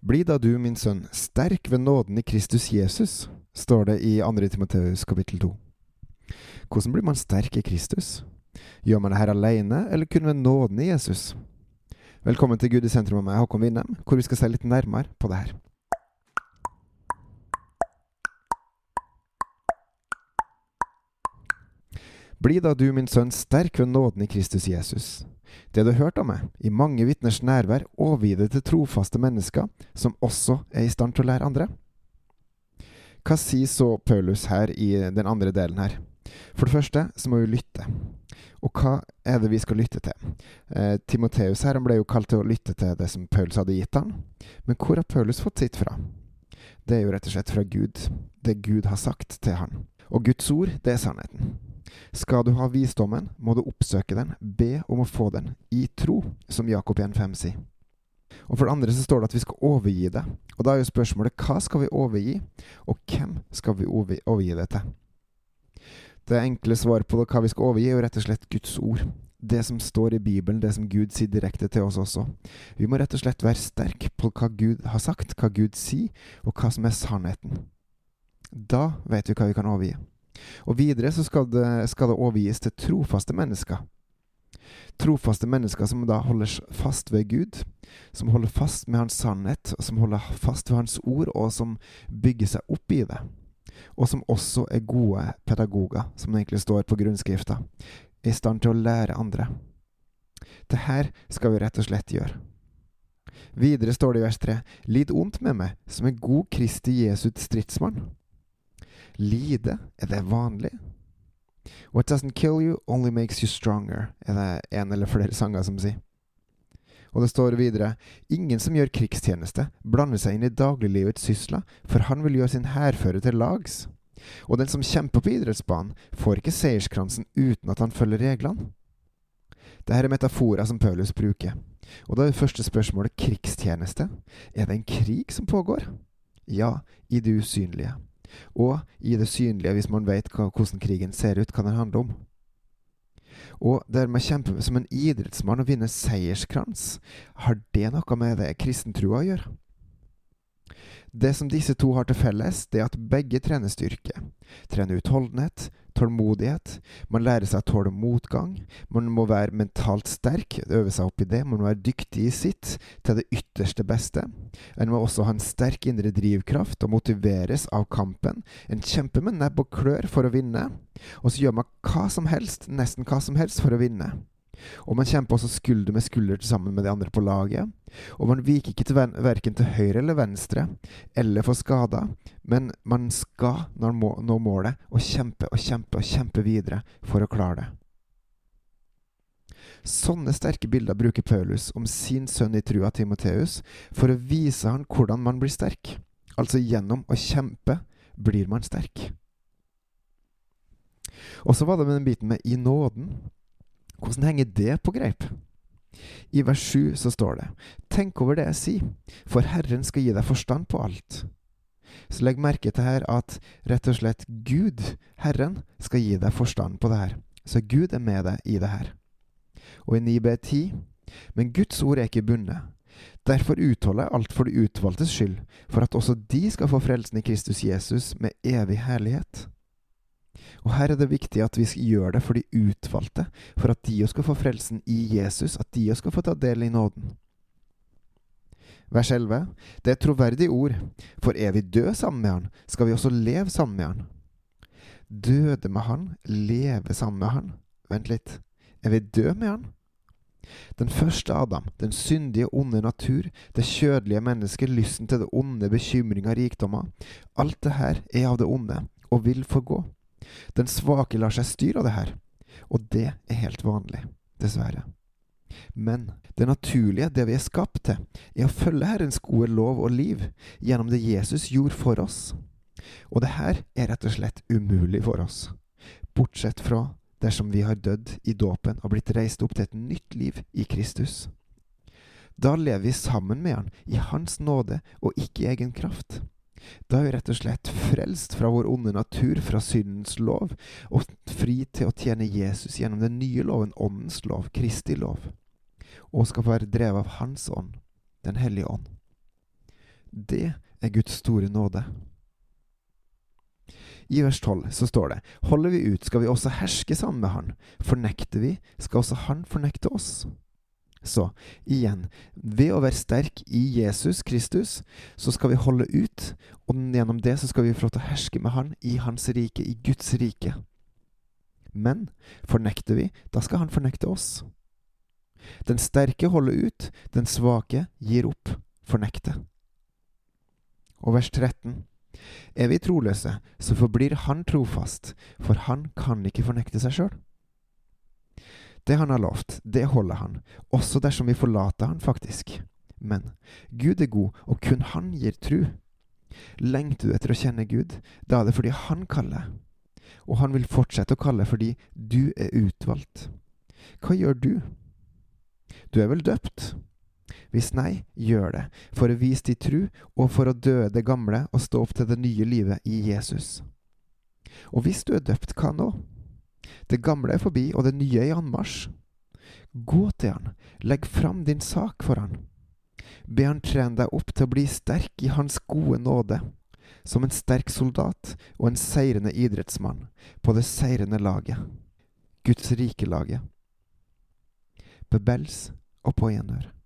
Bli da du, min sønn, sterk ved nåden i Kristus Jesus, står det i 2. Timoteus kapittel 2. Hvordan blir man sterk i Kristus? Gjør man det her alene, eller kun ved nåden i Jesus? Velkommen til Gud i sentrum av meg, Håkon Winnem, hvor vi skal se litt nærmere på det her. Bli da du, min sønn, sterk ved nåden i Kristus Jesus. Det du har hørt av meg, i mange vitners nærvær, overgi det til trofaste mennesker, som også er i stand til å lære andre. Hva sier så Paulus her i den andre delen her? For det første så må vi lytte. Og hva er det vi skal lytte til? Eh, Timoteus her ble jo kalt til å lytte til det som Paulus hadde gitt han. Men hvor har Paulus fått sitt fra? Det er jo rett og slett fra Gud. Det Gud har sagt til han. Og Guds ord, det er sannheten. Skal du ha visdommen, må du oppsøke den, be om å få den, i tro, som Jakob 1,5 sier. Og For det andre så står det at vi skal overgi det. Og Da er jo spørsmålet hva skal vi overgi, og hvem skal vi overgi det til? Det enkle svaret på hva vi skal overgi, er jo rett og slett Guds ord. Det som står i Bibelen, det som Gud sier direkte til oss også. Vi må rett og slett være sterke på hva Gud har sagt, hva Gud sier, og hva som er sannheten. Da vet vi hva vi kan overgi. Og videre så skal det, skal det overgis til trofaste mennesker. Trofaste mennesker som da holder fast ved Gud, som holder fast med Hans sannhet, som holder fast ved Hans ord, og som bygger seg opp i det. Og som også er gode pedagoger, som det egentlig står på grunnskrifta, i stand til å lære andre. Det her skal vi rett og slett gjøre. Videre står det i vers 3.: Lid ondt med meg, som en god Kristi Jesu stridsmann. Lide, er det vanlig? What doesn't kill you, only makes you stronger, er det en eller flere sanger som sier. Og det står videre Ingen som gjør krigstjeneste, blander seg inn i dagliglivets sysler, for han vil gjøre sin hærfører til lags. Og den som kjemper på idrettsbanen, får ikke seierskransen uten at han følger reglene. Dette er metaforer som Paulus bruker. Og da er det første spørsmålet krigstjeneste. Er det en krig som pågår? Ja, i det usynlige og i det synlige, hvis man vet hvordan krigen ser ut, hva den handler om. Og dermed kjempe som en idrettsmann og vinne seierskrans, har det noe med det kristentrua å gjøre? Det som disse to har til felles, det er at begge trener styrke. Trener utholdenhet, tålmodighet. Man lærer seg å tåle motgang. Man må være mentalt sterk, øve seg opp i det. Man må være dyktig i sitt, til det ytterste beste. En må også ha en sterk indre drivkraft og motiveres av kampen. En kjemper med nebb og klør for å vinne. Og så gjør man hva som helst, nesten hva som helst, for å vinne. Og man kjemper også skulder med skulder sammen med de andre på laget. Og man viker ikke til verken til høyre eller venstre, eller får skader, men man skal når må, nå målet, og kjempe og kjempe og kjempe videre for å klare det. Sånne sterke bilder bruker Paulus om sin sønn i trua, Timoteus, for å vise han hvordan man blir sterk. Altså gjennom å kjempe blir man sterk. Og så var det med den biten med 'i nåden'. Hvordan henger det på greip? I vers 7 så står det Tenk over det jeg sier, for Herren skal gi deg forstand på alt. Så legg merke til her at rett og slett Gud, Herren, skal gi deg forstand på det her. Så Gud er med deg i det her. Og i 9b10 Men Guds ord er ikke bundet. Derfor utholder jeg alt for de utvalgtes skyld, for at også de skal få frelsen i Kristus Jesus med evig herlighet. Og her er det viktig at vi gjør det for de utvalgte, for at de òg skal få frelsen i Jesus, at de òg skal få ta del i nåden. Vers 11. Det er et troverdig ord, for er vi døde sammen med Han, skal vi også leve sammen med Han. Døde med Han, leve sammen med Han. Vent litt. Er vi døde med Han? Den første Adam, den syndige, onde natur, det kjødelige mennesket, lysten til det onde, bekymringer, rikdommer, alt det her er av det onde, og vil forgå. Den svake lar seg styre av det her, og det er helt vanlig, dessverre. Men det naturlige, det vi er skapt til, er å følge Herrens gode lov og liv gjennom det Jesus gjorde for oss. Og det her er rett og slett umulig for oss, bortsett fra dersom vi har dødd i dåpen og blitt reist opp til et nytt liv i Kristus. Da lever vi sammen med Han i Hans nåde og ikke i egen kraft. Da er vi rett og slett frelst fra vår onde natur, fra syndens lov, og fri til å tjene Jesus gjennom den nye loven, åndens lov, Kristi lov, og skal være drevet av Hans ånd, Den hellige ånd. Det er Guds store nåde. I vers 12 så står det Holder vi ut, skal vi også herske sammen med Han. Fornekter vi, skal også Han fornekte oss. Så igjen, ved å være sterk i Jesus Kristus, så skal vi holde ut, og gjennom det så skal vi få lov til å herske med Han i Hans rike, i Guds rike. Men fornekter vi, da skal Han fornekte oss. Den sterke holder ut, den svake gir opp, fornekter. Og vers 13. Er vi troløse, så forblir Han trofast, for Han kan ikke fornekte seg sjøl. Det han har lovt, det holder han, også dersom vi forlater han, faktisk. Men Gud er god, og kun han gir tru. Lengter du etter å kjenne Gud, da er det fordi han kaller. Og han vil fortsette å kalle fordi du er utvalgt. Hva gjør du? Du er vel døpt? Hvis nei, gjør det, for å vise din tru, og for å døde det gamle og stå opp til det nye livet i Jesus. Og hvis du er døpt, hva nå? Det gamle er forbi, og det nye er i anmarsj. Gå til han, legg fram din sak for han. Be han trene deg opp til å bli sterk i hans gode nåde, som en sterk soldat og en seirende idrettsmann på det seirende laget, Guds rike laget. Bebels og på gjenhør.